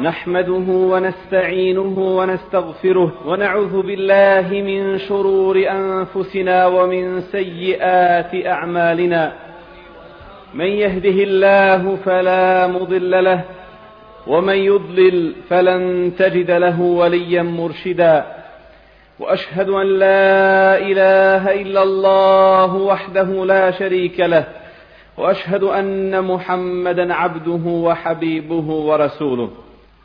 نحمده ونستعينه ونستغفره ونعوذ بالله من شرور أنفسنا ومن سيئات أعمالنا. من يهده الله فلا مضل له ومن يضلل فلن تجد له وليا مرشدا. وأشهد أن لا إله إلا الله وحده لا شريك له. وأشهد أن محمدا عبده وحبيبه ورسوله.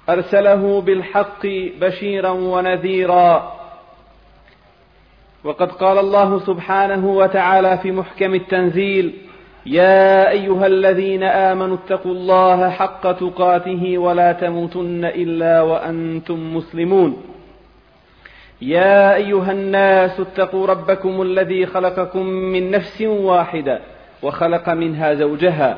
أرسله بالحق بشيرا ونذيرا. وقد قال الله سبحانه وتعالى في محكم التنزيل يا أيها الذين آمنوا اتقوا الله حق تقاته ولا تموتن إلا وأنتم مسلمون. يا أيها الناس اتقوا ربكم الذي خلقكم من نفس واحدة وخلق منها زوجها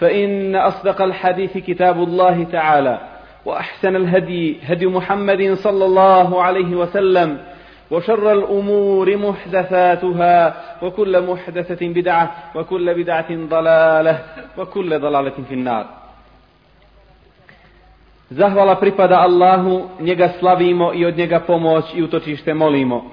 فان اصدق الحديث كتاب الله تعالى واحسن الهدي هدي محمد صلى الله عليه وسلم وشر الامور محدثاتها وكل محدثه بدعه وكل بدعه ضلاله وكل ضلاله في النار Zahvala pripada Allahu, njega slavimo i od njega pomoć i utočište molimo.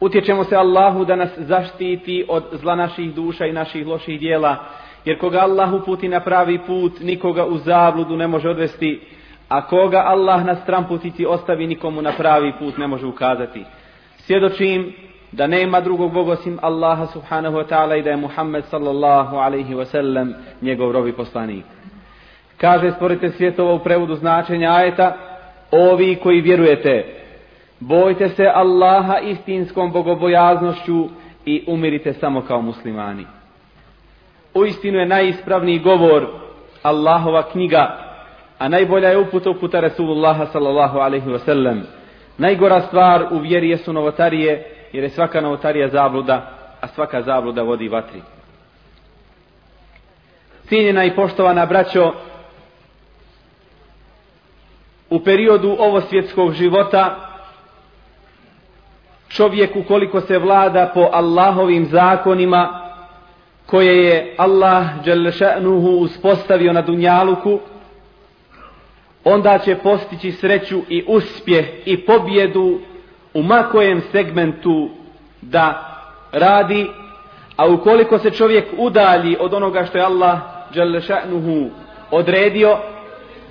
Utječemo se Allahu da nas zaštiti od zla naših duša i naših loših dijela, jer koga Allah uputi na pravi put, nikoga u zabludu ne može odvesti, a koga Allah na stramputici ostavi, nikomu na pravi put ne može ukazati. Svjedočim da nema drugog Boga osim Allaha subhanahu wa ta'ala i da je Muhammed sallallahu alaihi wa sallam njegov robi poslanik. Kaže, stvorite svjetova u prevodu značenja ajeta, ovi koji vjerujete, Bojte se Allaha istinskom bogobojaznošću i umirite samo kao muslimani uistinu je najispravniji govor Allahova knjiga, a najbolja je uputa uputa Rasulullaha sallallahu alaihi wasallam. Najgora stvar u vjeri jesu novotarije, jer je svaka novotarija zabluda, a svaka zabluda vodi vatri. Cijenjena i poštovana braćo, u periodu ovo svjetskog života, čovjek ukoliko se vlada po Allahovim zakonima koje je Allah Đelešanuhu uspostavio na Dunjaluku, onda će postići sreću i uspjeh i pobjedu u makojem segmentu da radi, a ukoliko se čovjek udalji od onoga što je Allah Đelešanuhu odredio,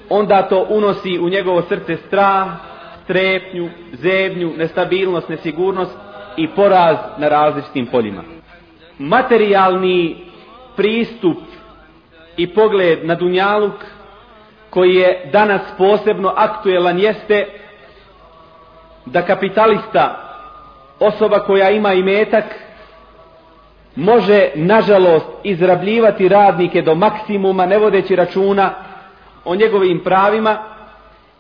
onda to unosi u njegovo srce strah, strepnju, zebnju, nestabilnost, nesigurnost i poraz na različitim poljima. Materijalni pristup i pogled na Dunjaluk koji je danas posebno aktuelan jeste da kapitalista, osoba koja ima imetak, može nažalost izrabljivati radnike do maksimuma ne vodeći računa o njegovim pravima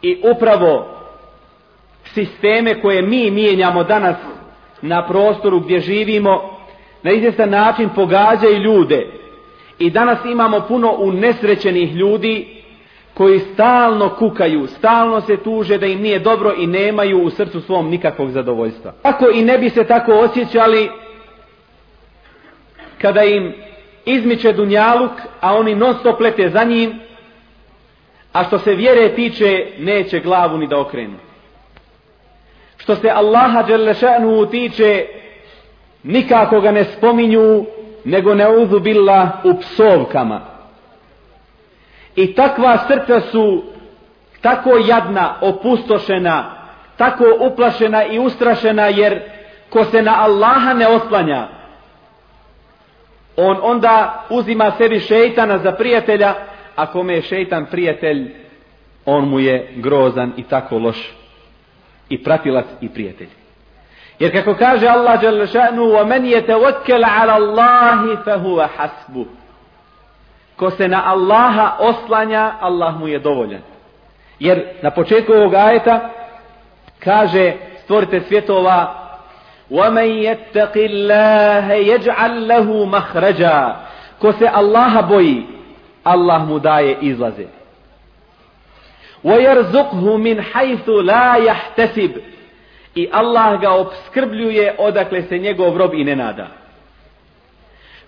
i upravo sisteme koje mi mijenjamo danas na prostoru gdje živimo, na izvjestan način pogađaju ljude. I danas imamo puno unesrećenih ljudi koji stalno kukaju, stalno se tuže da im nije dobro i nemaju u srcu svom nikakvog zadovoljstva. Ako i ne bi se tako osjećali kada im izmiče dunjaluk, a oni non stop lete za njim, a što se vjere tiče, neće glavu ni da okrenu što se Allaha Đelešanu tiče nikako ga ne spominju nego ne uzubila u psovkama i takva srca su tako jadna, opustošena tako uplašena i ustrašena jer ko se na Allaha ne oslanja on onda uzima sebi šeitana za prijatelja a kome je šeitan prijatelj on mu je grozan i tako loš i pratilac i prijatelj. Jer kako kaže Allah dželle šanu: "Wa man yatawakkal 'ala Allahi fa huwa hasbu." Ko se na Allaha oslanja, Allah mu je dovoljan. Jer na početku ovog ajeta kaže stvorite svjetova وَمَنْ يَتَّقِ اللَّهَ يَجْعَلْ لَهُ مَحْرَجًا Ko se Allaha boji, Allah mu daje izlaze. وَيَرْزُقْهُ مِنْ حَيْثُ لَا يَحْتَسِبْ I Allah ga obskrbljuje odakle se njegov rob i ne nada.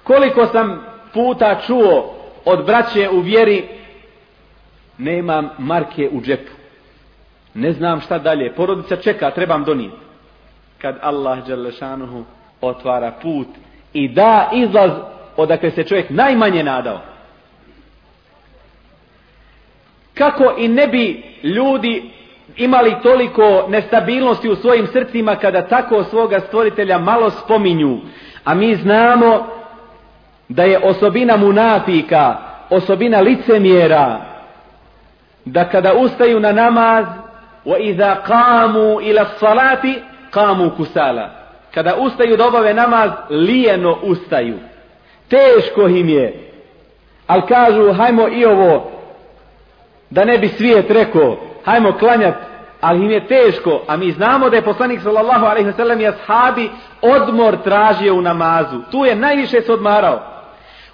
Koliko sam puta čuo od braće u vjeri, nemam marke u džepu. Ne znam šta dalje. Porodica čeka, trebam donijeti. Kad Allah Đalešanuhu otvara put i da izlaz odakle se čovjek najmanje nadao. Kako i ne bi ljudi imali toliko nestabilnosti u svojim srcima kada tako svoga stvoritelja malo spominju. A mi znamo da je osobina munafika, osobina licemjera, da kada ustaju na namaz, wa iza qamu ila salati, qamu kusala. Kada ustaju da obave namaz, lijeno ustaju. Teško im je. Ali kažu, hajmo i ovo, da ne bi svijet rekao, hajmo klanjat, ali im je teško, a mi znamo da je poslanik sallallahu alaihi wa sallam i ashabi odmor tražio u namazu. Tu je najviše se odmarao.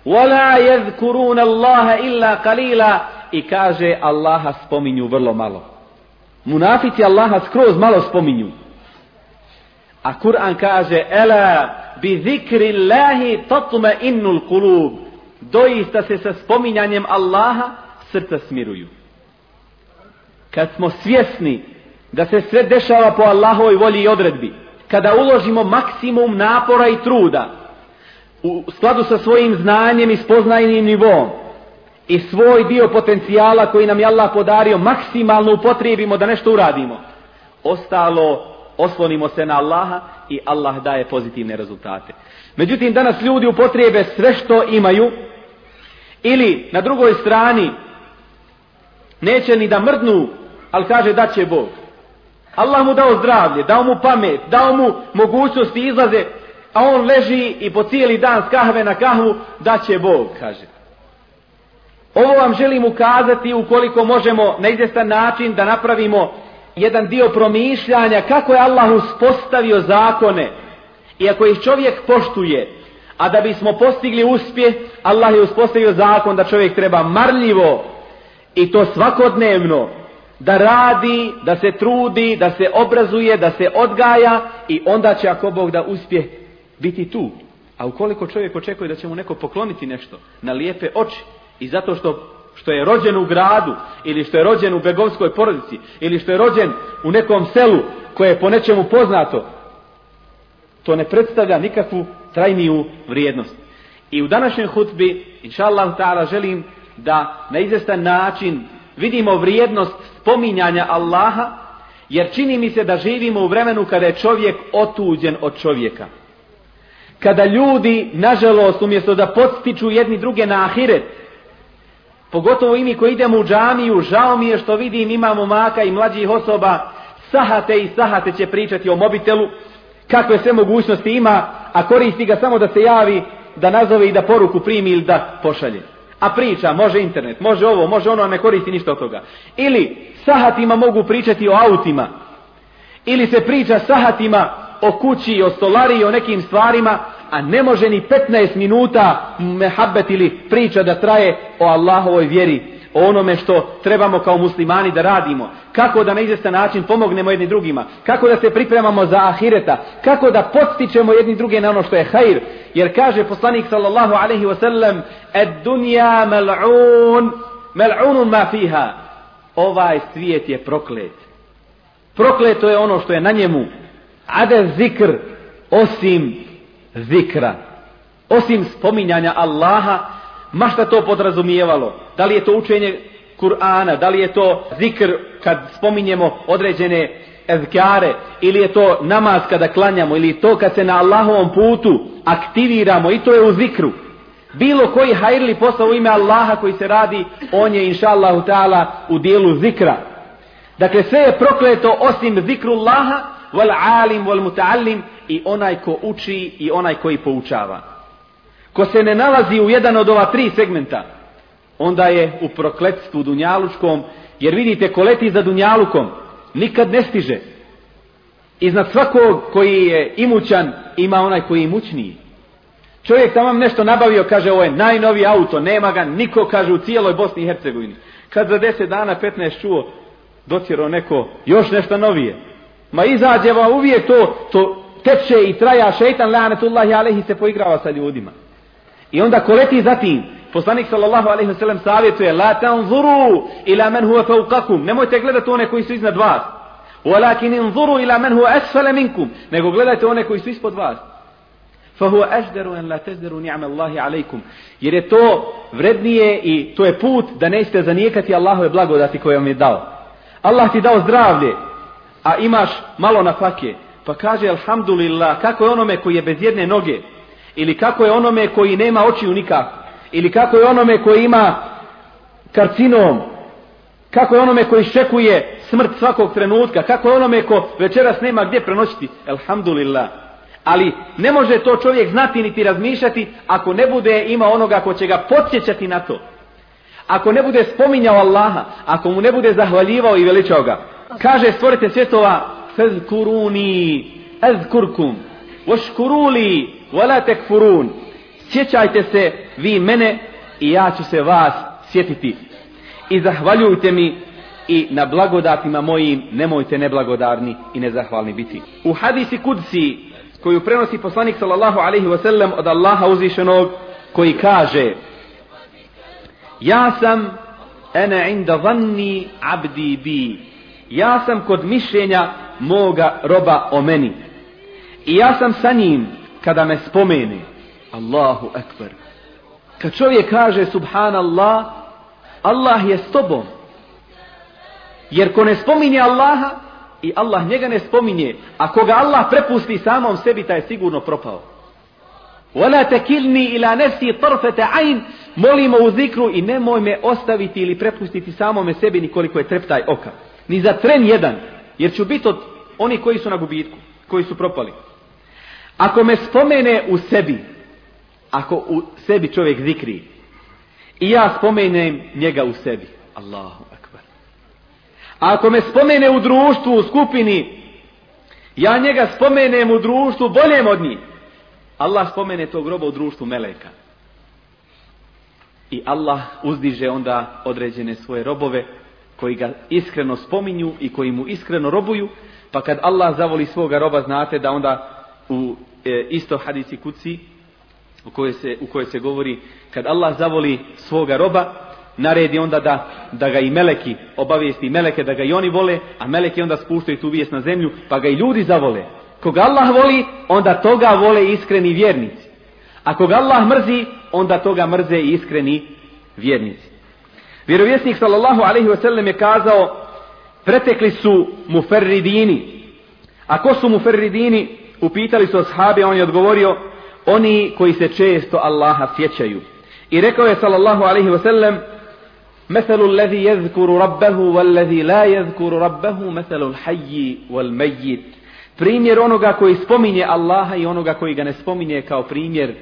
Wala يَذْكُرُونَ Allaha illa قَلِيلًا I kaže, Allaha spominju vrlo malo. Munafici Allaha skroz malo spominju. A Kur'an kaže, Ela bi zikri Allahi اللَّهِ innul kulub Doista se sa spominjanjem Allaha srca smiruju. Kad smo svjesni da se sve dešava po Allahovoj volji i odredbi, kada uložimo maksimum napora i truda, u skladu sa svojim znanjem i spoznajnim nivom, i svoj dio potencijala koji nam je Allah podario maksimalno upotrijebimo da nešto uradimo. Ostalo oslonimo se na Allaha i Allah daje pozitivne rezultate. Međutim, danas ljudi upotrijebe sve što imaju ili na drugoj strani neće ni da mrdnu, ali kaže da će Bog. Allah mu dao zdravlje, dao mu pamet, dao mu mogućnosti izlaze, a on leži i po cijeli dan s kahve na kahvu, da će Bog, kaže. Ovo vam želim ukazati ukoliko možemo na izvjestan način da napravimo jedan dio promišljanja kako je Allah uspostavio zakone i ako ih čovjek poštuje, a da bismo postigli uspjeh, Allah je uspostavio zakon da čovjek treba marljivo i to svakodnevno da radi, da se trudi, da se obrazuje, da se odgaja i onda će ako Bog da uspje biti tu. A ukoliko čovjek očekuje da će mu neko pokloniti nešto na lijepe oči, I zato što što je rođen u gradu ili što je rođen u begovskoj porodici ili što je rođen u nekom selu koje je po nečemu poznato to ne predstavlja nikakvu trajniju vrijednost. I u današnjoj hutbi, inša Allah ta'ala, želim da na izvestan način vidimo vrijednost spominjanja Allaha, jer čini mi se da živimo u vremenu kada je čovjek otuđen od čovjeka. Kada ljudi, nažalost, umjesto da podstiču jedni druge na ahiret, Pogotovo i mi koji idemo u džamiju, žao mi je što vidim imamo maka i mlađih osoba, sahate i sahate će pričati o mobitelu, kakve sve mogućnosti ima, a koristi ga samo da se javi, da nazove i da poruku primi ili da pošalje. A priča, može internet, može ovo, može ono, a ne koristi ništa od toga. Ili sahatima mogu pričati o autima, ili se priča sahatima o kući, o stolari, o nekim stvarima, a ne može ni 15 minuta mehabet ili priča da traje o Allahovoj vjeri, o onome što trebamo kao muslimani da radimo, kako da na izvestan način pomognemo jedni drugima, kako da se pripremamo za ahireta, kako da podstičemo jedni druge na ono što je hajr, jer kaže poslanik sallallahu alaihi wasallam, ed dunja mal'un, mal'unun ma fiha, ovaj svijet je proklet. Prokleto je ono što je na njemu, ade zikr, osim zikra. Osim spominjanja Allaha, ma šta to podrazumijevalo? Da li je to učenje Kur'ana, da li je to zikr kad spominjemo određene ezkare, ili je to namaz kada klanjamo, ili to kad se na Allahovom putu aktiviramo, i to je u zikru. Bilo koji hajrli posao u ime Allaha koji se radi, on je inša Allahu ta'ala u dijelu zikra. Dakle, sve je prokleto osim zikru Allaha, wal alim, wal muta'allim, i onaj ko uči i onaj koji poučava. Ko se ne nalazi u jedan od ova tri segmenta, onda je u prokletstvu dunjalučkom Jer vidite, ko leti za dunjalukom, nikad ne stiže. Iznad svakog koji je imućan, ima onaj koji je imućniji. Čovjek tamo nešto nabavio, kaže ovo je najnoviji auto, nema ga niko, kaže u cijeloj Bosni i Hercegovini. Kad za deset dana, 15 čuo, dotjero neko još nešto novije. Ma izađe vam uvijek to, to teče i traja, šeitan lanetullahi alehi se poigrava sa ljudima. I onda ko leti za tim, poslanik sallallahu alaihi wasallam savjetuje, la tanzuru ila men huwa fauqakum, nemojte gledati one koji su iznad vas. Walakin inzuru ila men huwa asfala minkum, nego gledajte one koji su ispod vas. فهو أجدر أن لا تزدروا نعم الله عليكم jer je to vrednije i to je put da nećete zanijekati Allahove blagodati koje vam je dao Allah ti dao zdravlje a imaš malo na fake pa kaže alhamdulillah kako je onome koji je bez jedne noge ili kako je onome koji nema očiju nikak ili kako je onome koji ima karcinom kako je onome koji šekuje smrt svakog trenutka kako je onome ko večeras nema gdje prenoćiti Elhamdulillah. Ali ne može to čovjek znati niti razmišljati ako ne bude ima onoga ko će ga podsjećati na to. Ako ne bude spominjao Allaha, ako mu ne bude zahvaljivao i veličao ga. Kaže stvorite svjetova fezkuruni ezkurkum voškuruli wala tekfurun. Sjećajte se vi mene i ja ću se vas sjetiti. I zahvaljujte mi i na blagodatima mojim nemojte neblagodarni i nezahvalni biti. U hadisi kudsi koju prenosi poslanik sallallahu alaihi wasallam od Allaha uzvišenog koji kaže Ja sam ene inda vanni abdi bi Ja sam kod mišljenja moga roba o meni I ja sam sa njim kada me spomeni. Allahu ekber. Kad čovjek kaže subhanallah Allah je s tobom Jer ko ne spominje Allaha i Allah njega ne spominje, a koga Allah prepusti samom sebi, taj je sigurno propao. Wala takilni ila nafsi tarfata ayn, molimo u zikru i nemoj me ostaviti ili prepustiti samome sebi nikoliko je treptaj oka. Ni za tren jedan, jer ću biti od oni koji su na gubitku, koji su propali. Ako me spomene u sebi, ako u sebi čovjek zikri, i ja spomenem njega u sebi, Allahu A ako me spomene u društvu, u skupini, ja njega spomenem u društvu boljem od njih. Allah spomene tog groba u društvu Meleka. I Allah uzdiže onda određene svoje robove koji ga iskreno spominju i koji mu iskreno robuju. Pa kad Allah zavoli svoga roba, znate da onda u e, isto hadisi kuci u kojoj, se, u kojoj se govori kad Allah zavoli svoga roba, naredi onda da, da ga i meleki obavijesti meleke da ga i oni vole, a meleki onda spuštaju tu vijest na zemlju, pa ga i ljudi zavole. Koga Allah voli, onda toga vole iskreni vjernici. A koga Allah mrzi, onda toga mrze i iskreni vjernici. Vjerovjesnik sallallahu alaihi wasallam je kazao, pretekli su muferridini. A ko su muferridini? Upitali su ashabi, on je odgovorio, oni koji se često Allaha sjećaju. I rekao je sallallahu alaihi wa sallam, مثل الذي يذكر ربه والذي لا يذكر ربه مثل الحي والميت primjer onoga koji spominje Allaha i onoga koji ga ne spominje kao primjer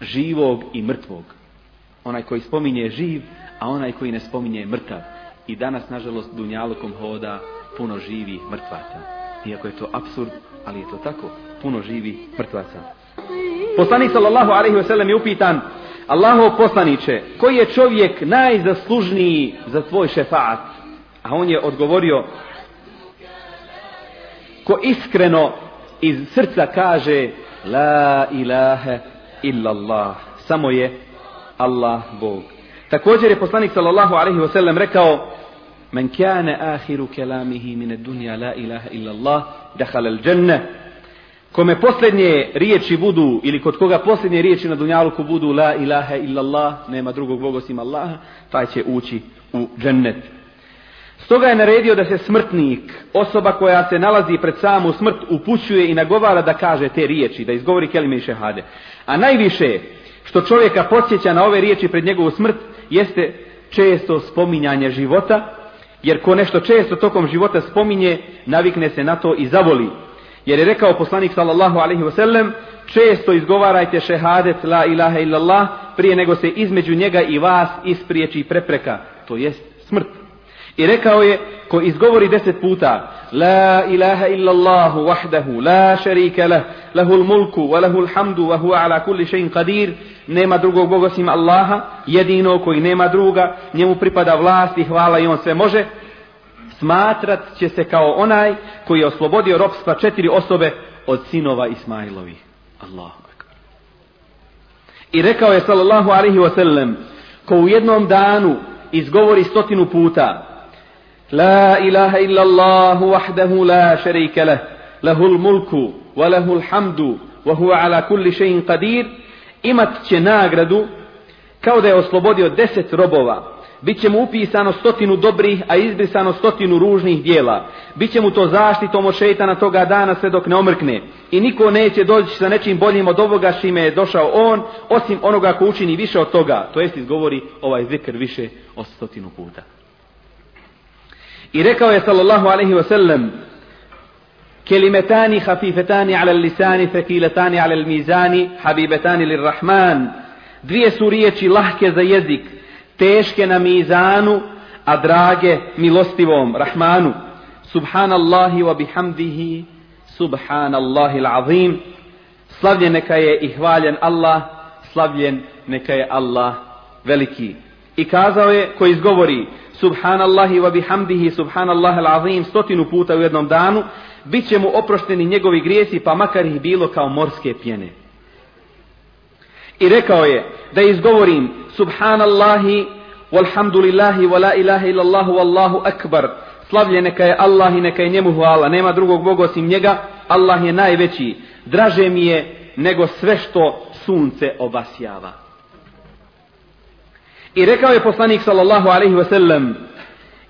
živog i mrtvog onaj koji spominje živ a onaj koji ne spominje mrtav i danas nažalost dunjalukom hoda puno živi mrtvaca iako je to absurd ali je to tako puno živi mrtvaca poslanik sallallahu alaihi ve sellem je upitan Allahov poslaniće, koji je čovjek najzaslužniji za tvoj šefaat? A on je odgovorio, ko iskreno iz srca kaže, la ilaha illallah, samo je Allah Bog. Također je poslanik sallallahu alaihi ve sellem rekao, men كان آخر كلامه من الدنيا la ilaha إلا الله al الجنة kome posljednje riječi budu ili kod koga posljednje riječi na dunjaluku budu la ilaha illallah, nema drugog Boga osim Allaha, taj će ući u džennet. Stoga je naredio da se smrtnik, osoba koja se nalazi pred samu smrt, upućuje i nagovara da kaže te riječi, da izgovori kelime i šehade. A najviše što čovjeka podsjeća na ove riječi pred njegovu smrt, jeste često spominjanje života, jer ko nešto često tokom života spominje, navikne se na to i zavoli. Jer je rekao poslanik sallallahu alaihi wasallam, često izgovarajte šehadet la ilaha illallah prije nego se između njega i vas ispriječi prepreka, to jest smrt. I rekao je, ko izgovori deset puta, La ilaha illallahu wahdahu, la šarika lah, lahul mulku, wa lahul hamdu, wa huwa ala kulli še'in qadir, nema drugog Boga osim Allaha, jedino koji nema druga, njemu pripada vlast i hvala i on sve može, smatrat će se kao onaj koji je oslobodio robstva četiri osobe od sinova Ismailovi. Allahu akbar. I rekao je sallallahu alaihi wa sallam, ko u jednom danu izgovori stotinu puta, La إله إلا الله wahdahu la شريك له له mulku, wa الحمد hamdu, wa huwa ala kulli še'in qadir, imat će nagradu kao da je oslobodio deset robova. Biće mu upisano stotinu dobrih, a izbrisano stotinu ružnih dijela. Biće mu to zaštitom od šeitana toga dana sve dok ne omrkne. I niko neće doći sa nečim boljim od ovoga šime je došao on, osim onoga ko učini više od toga. To jest izgovori ovaj zikr više od stotinu puta. I rekao je sallallahu alaihi wa sallam kelimetani hafifetani ala lisani, fekiletani ala mizani, habibetani lirrahman. Dvije su riječi lahke za jezik, teške na mizanu, a drage milostivom, rahmanu. Subhanallahi wa bihamdihi, subhanallahi l'azim. Slavljen neka je i hvaljen Allah, slavljen neka je Allah veliki. I kazao je, ko izgovori, subhanallahi wa bihamdihi subhanallahi alazim stotinu puta u jednom danu bit će mu oprošteni njegovi grijesi, pa makar ih bilo kao morske pjene. I rekao je da izgovorim Subhanallahi, walhamdulillahi, wa la ilaha illallahu, wallahu akbar. Slavlje neka je Allah i neka je njemu hvala. Nema drugog Boga osim njega. Allah je najveći. Draže mi je nego sve što sunce obasjava. I rekao je poslanik sallallahu alaihi wa sallam,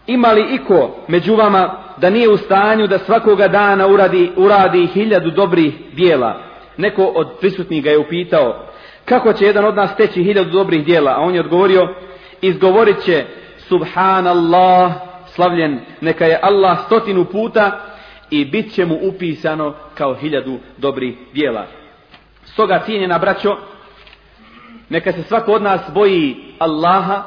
ima li iko među vama da nije u stanju da svakoga dana uradi, uradi hiljadu dobrih dijela. Neko od prisutnih ga je upitao kako će jedan od nas steći hiljadu dobrih dijela, a on je odgovorio izgovorit će subhanallah slavljen neka je Allah stotinu puta i bit će mu upisano kao hiljadu dobrih dijela. Stoga cijenjena braćo, neka se svako od nas boji Allaha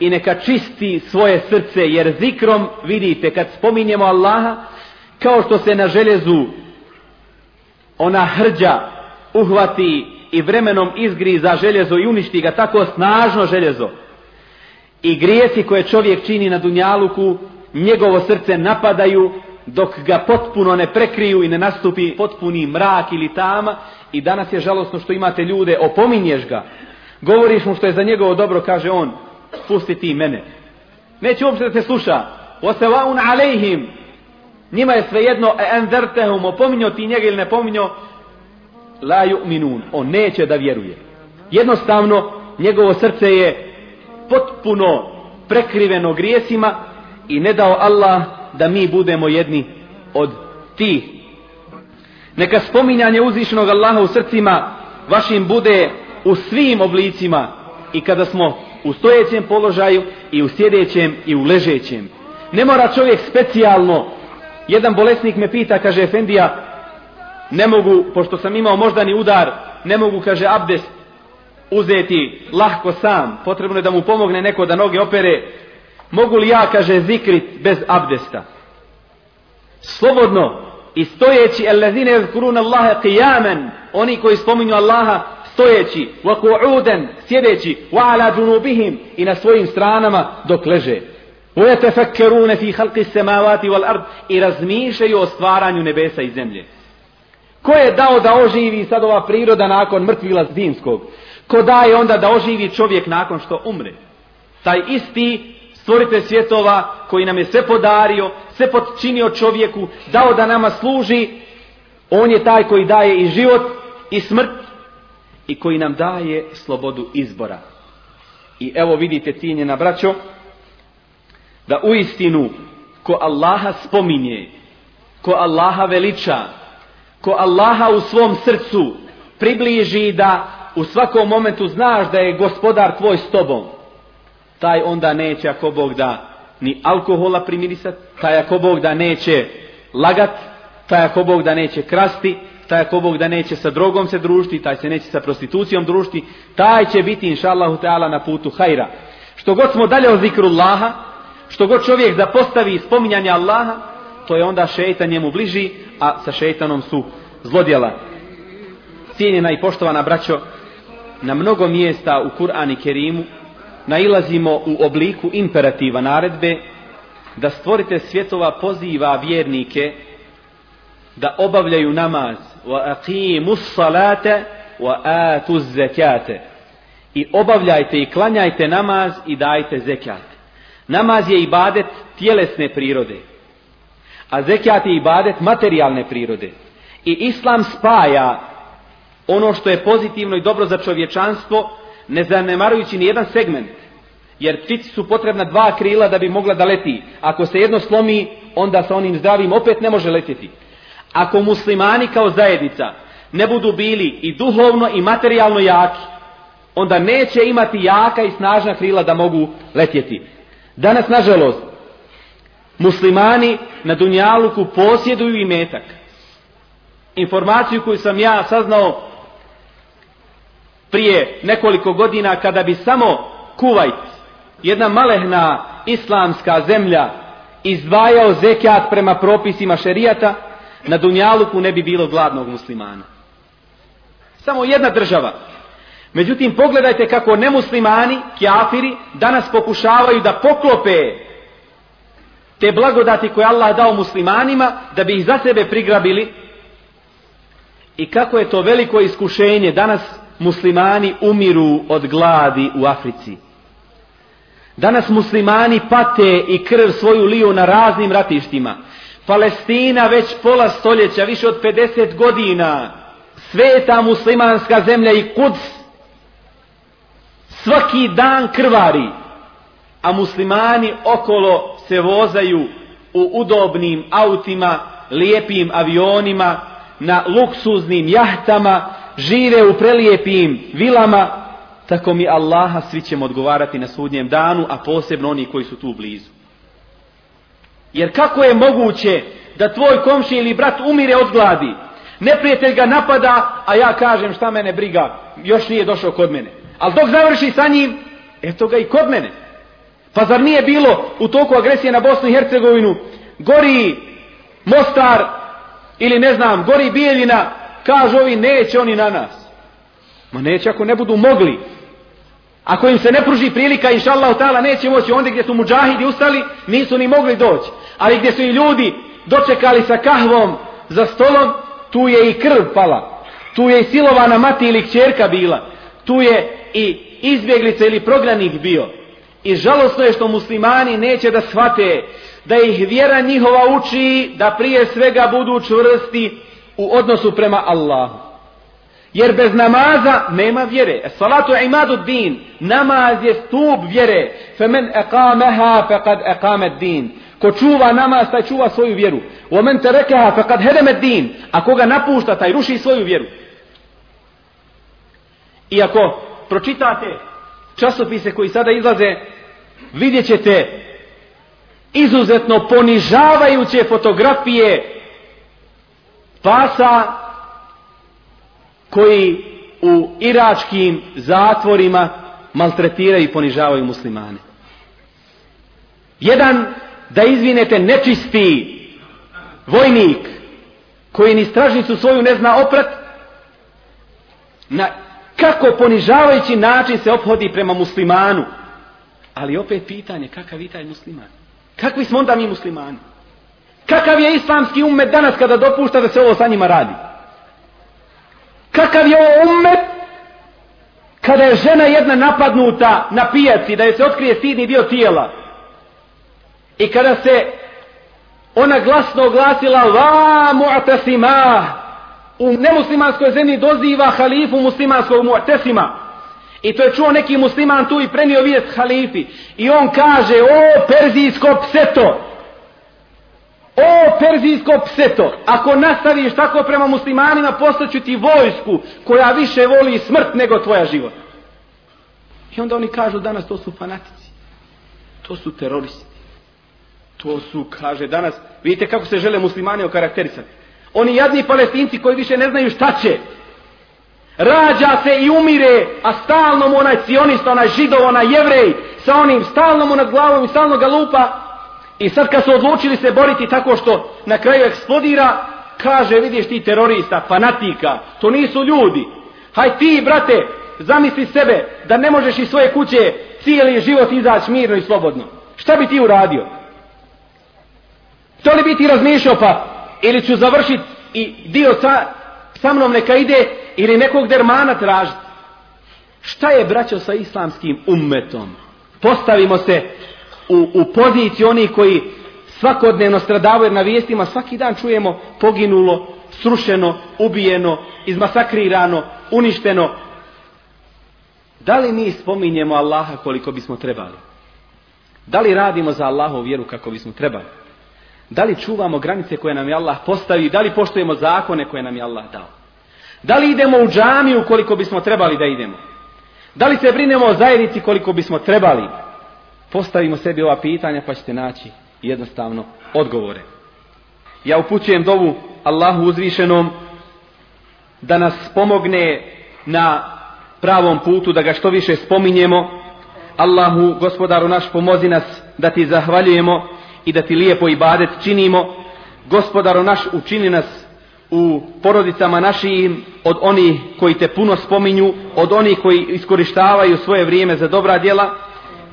i neka čisti svoje srce, jer zikrom, vidite, kad spominjemo Allaha, kao što se na željezu ona hrđa uhvati i vremenom izgriza željezo i uništi ga tako snažno željezo. I grijesi koje čovjek čini na Dunjaluku, njegovo srce napadaju dok ga potpuno ne prekriju i ne nastupi potpuni mrak ili tama. I danas je žalosno što imate ljude, opominješ ga, govoriš mu što je za njegovo dobro, kaže on, pusti ti mene. Neće uopšte da te sluša. Osevaun alejhim. Njima je svejedno enzertehum, opominjo ti njega ili ne pominjo, la ju'minun. On neće da vjeruje. Jednostavno, njegovo srce je potpuno prekriveno grijesima i ne dao Allah da mi budemo jedni od tih. Neka spominjanje uzvišenog Allaha u srcima vašim bude u svim oblicima i kada smo u stojećem položaju i u sjedećem i u ležećem. Ne mora čovjek specijalno, jedan bolesnik me pita, kaže Efendija, ne mogu, pošto sam imao moždani udar, ne mogu, kaže Abdes, uzeti lahko sam, potrebno je da mu pomogne neko da noge opere, mogu li ja, kaže, zikrit bez abdesta? Slobodno, i stojeći, ellezine kurun Allahe qiyamen, oni koji spominju Allaha stojeći, wa qu'uden, sjedeći, wa ala junubihim i na svojim stranama dok leže. Wa yatafakkaruna fi khalqi samawati wal ard i razmišljaju o stvaranju nebesa i zemlje. Ko je dao da oživi sad ova priroda nakon mrtvila zimskog? Ko daje onda da oživi čovjek nakon što umre? Taj isti stvorite svjetova koji nam je sve podario, sve podčinio čovjeku, dao da nama služi, on je taj koji daje i život i smrt i koji nam daje slobodu izbora. I evo vidite cijenjena braćo, da u istinu ko Allaha spominje, ko Allaha veliča, ko Allaha u svom srcu približi da u svakom momentu znaš da je gospodar tvoj s tobom, taj onda neće ako Bog da ni alkohola primirisat, taj ako Bog da neće lagat, taj ako Bog da neće krasti, taj ako Bog da neće sa drogom se družiti, taj se neće sa prostitucijom družiti, taj će biti inša Allahu Teala na putu hajra. Što god smo dalje od zikrullaha, što god čovjek zapostavi spominjanje Allaha, to je onda šeitan njemu bliži, a sa šeitanom su zlodjela. Cijenjena i poštovana braćo, na mnogo mjesta u Kur'an i Kerimu nailazimo u obliku imperativa naredbe da stvorite svjetova poziva vjernike da obavljaju namaz wa aqimu salate wa atu zekate i obavljajte i klanjajte namaz i dajte zekat. Namaz je ibadet tjelesne prirode, a zekat je ibadet materijalne prirode. I islam spaja ono što je pozitivno i dobro za čovječanstvo, ne zanemarujući ni jedan segment. Jer ptici su potrebna dva krila da bi mogla da leti. Ako se jedno slomi, onda sa onim zdravim opet ne može letjeti. Ako muslimani kao zajednica ne budu bili i duhovno i materijalno jaki, onda neće imati jaka i snažna krila da mogu letjeti. Danas, nažalost, muslimani na Dunjaluku posjeduju i metak. Informaciju koju sam ja saznao prije nekoliko godina kada bi samo Kuvajt, jedna malehna islamska zemlja, izdvajao zekijat prema propisima šerijata, na Dunjaluku ne bi bilo gladnog muslimana. Samo jedna država. Međutim, pogledajte kako nemuslimani, kjafiri, danas pokušavaju da poklope te blagodati koje Allah dao muslimanima, da bi ih za sebe prigrabili. I kako je to veliko iskušenje danas muslimani umiru od gladi u Africi. Danas muslimani pate i krv svoju liju na raznim ratištima. Palestina već pola stoljeća, više od 50 godina, sveta muslimanska zemlja i kuds, svaki dan krvari, a muslimani okolo se vozaju u udobnim autima, lijepim avionima, na luksuznim jahtama, žive u prelijepim vilama, tako mi Allaha svi ćemo odgovarati na sudnjem danu, a posebno oni koji su tu blizu. Jer kako je moguće da tvoj komši ili brat umire od gladi, neprijatelj ga napada, a ja kažem šta mene briga, još nije došao kod mene. Ali dok završi sa njim, eto ga i kod mene. Pa zar nije bilo u toku agresije na Bosnu i Hercegovinu, gori Mostar ili ne znam, gori Bijeljina, Kažu ovi, neće oni na nas. Ma neće ako ne budu mogli. Ako im se ne pruži prilika, inša Allah, ta'ala, neće moći. Onda gdje su muđahidi ustali, nisu ni mogli doći. Ali gdje su i ljudi dočekali sa kahvom za stolom, tu je i krv pala. Tu je i silovana mati ili kćerka bila. Tu je i izbjeglica ili prognanik bio. I žalostno je što muslimani neće da shvate da ih vjera njihova uči da prije svega budu čvrsti u odnosu prema Allahu. Jer bez namaza nema vjere. Salatu imadu din. Namaz je stup vjere. Femen eqameha fekad eqamet din. Ko čuva namaz, taj čuva svoju vjeru. U terekeha fekad hedemet din. A koga napušta, taj ruši svoju vjeru. I ako pročitate časopise koji sada izlaze, vidjet ćete izuzetno ponižavajuće fotografije pasa koji u iračkim zatvorima maltretiraju i ponižavaju muslimane. Jedan, da izvinete, nečisti vojnik koji ni stražnicu svoju ne zna oprat, na kako ponižavajući način se ophodi prema muslimanu. Ali opet pitanje, kakav je taj musliman? Kakvi smo onda mi muslimani? Kakav je islamski ummet danas kada dopušta da se ovo sa njima radi? Kakav je ovo ummet kada je žena jedna napadnuta na pijaci da je se otkrije sidni dio tijela? I kada se ona glasno oglasila va mu'tasima u nemuslimanskoj zemlji doziva halifu muslimanskog mu'tasima. I to je čuo neki musliman tu i prenio vijest halifi. I on kaže o perzijsko pseto O perzijsko pseto, ako nastaviš tako prema muslimanima, postaću ti vojsku koja više voli smrt nego tvoja život. I onda oni kažu danas to su fanatici. To su teroristi. To su, kaže danas, vidite kako se žele muslimani okarakterisati. Oni jadni palestinci koji više ne znaju šta će. Rađa se i umire, a stalno mu onaj cionista, onaj židov, onaj jevrej, sa onim stalno mu nad glavom i stalno ga lupa, I sad kad su odlučili se boriti tako što na kraju eksplodira, kaže vidiš ti terorista, fanatika, to nisu ljudi. Haj ti, brate, zamisli sebe da ne možeš iz svoje kuće cijeli život izaći mirno i slobodno. Šta bi ti uradio? To li bi ti razmišljao pa ili ću završiti i dio sa, sa mnom neka ide ili nekog dermana tražiti? Šta je braćo sa islamskim ummetom? Postavimo se u, u poziciji onih koji svakodnevno stradavaju na vijestima, svaki dan čujemo poginulo, srušeno, ubijeno, izmasakrirano, uništeno. Da li mi spominjemo Allaha koliko bismo trebali? Da li radimo za Allahovu vjeru kako bismo trebali? Da li čuvamo granice koje nam je Allah postavi? Da li poštujemo zakone koje nam je Allah dao? Da li idemo u džamiju koliko bismo trebali da idemo? Da li se brinemo o zajednici koliko bismo trebali? Postavimo sebi ova pitanja pa ćete naći jednostavno odgovore. Ja upućujem dovu Allahu uzvišenom da nas pomogne na pravom putu, da ga što više spominjemo. Allahu, gospodaru naš, pomozi nas da ti zahvaljujemo i da ti lijepo ibadet činimo. Gospodaru naš, učini nas u porodicama našim od onih koji te puno spominju, od onih koji iskorištavaju svoje vrijeme za dobra djela,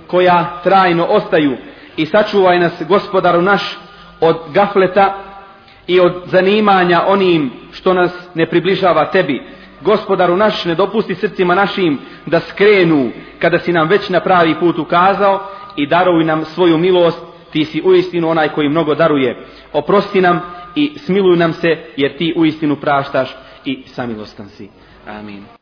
koja trajno ostaju i sačuvaj nas gospodaru naš od gafleta i od zanimanja onim što nas ne približava tebi. Gospodaru naš ne dopusti srcima našim da skrenu kada si nam već na pravi put ukazao i daruj nam svoju milost, ti si uistinu onaj koji mnogo daruje. Oprosti nam i smiluj nam se jer ti uistinu praštaš i samilostan si. Amin.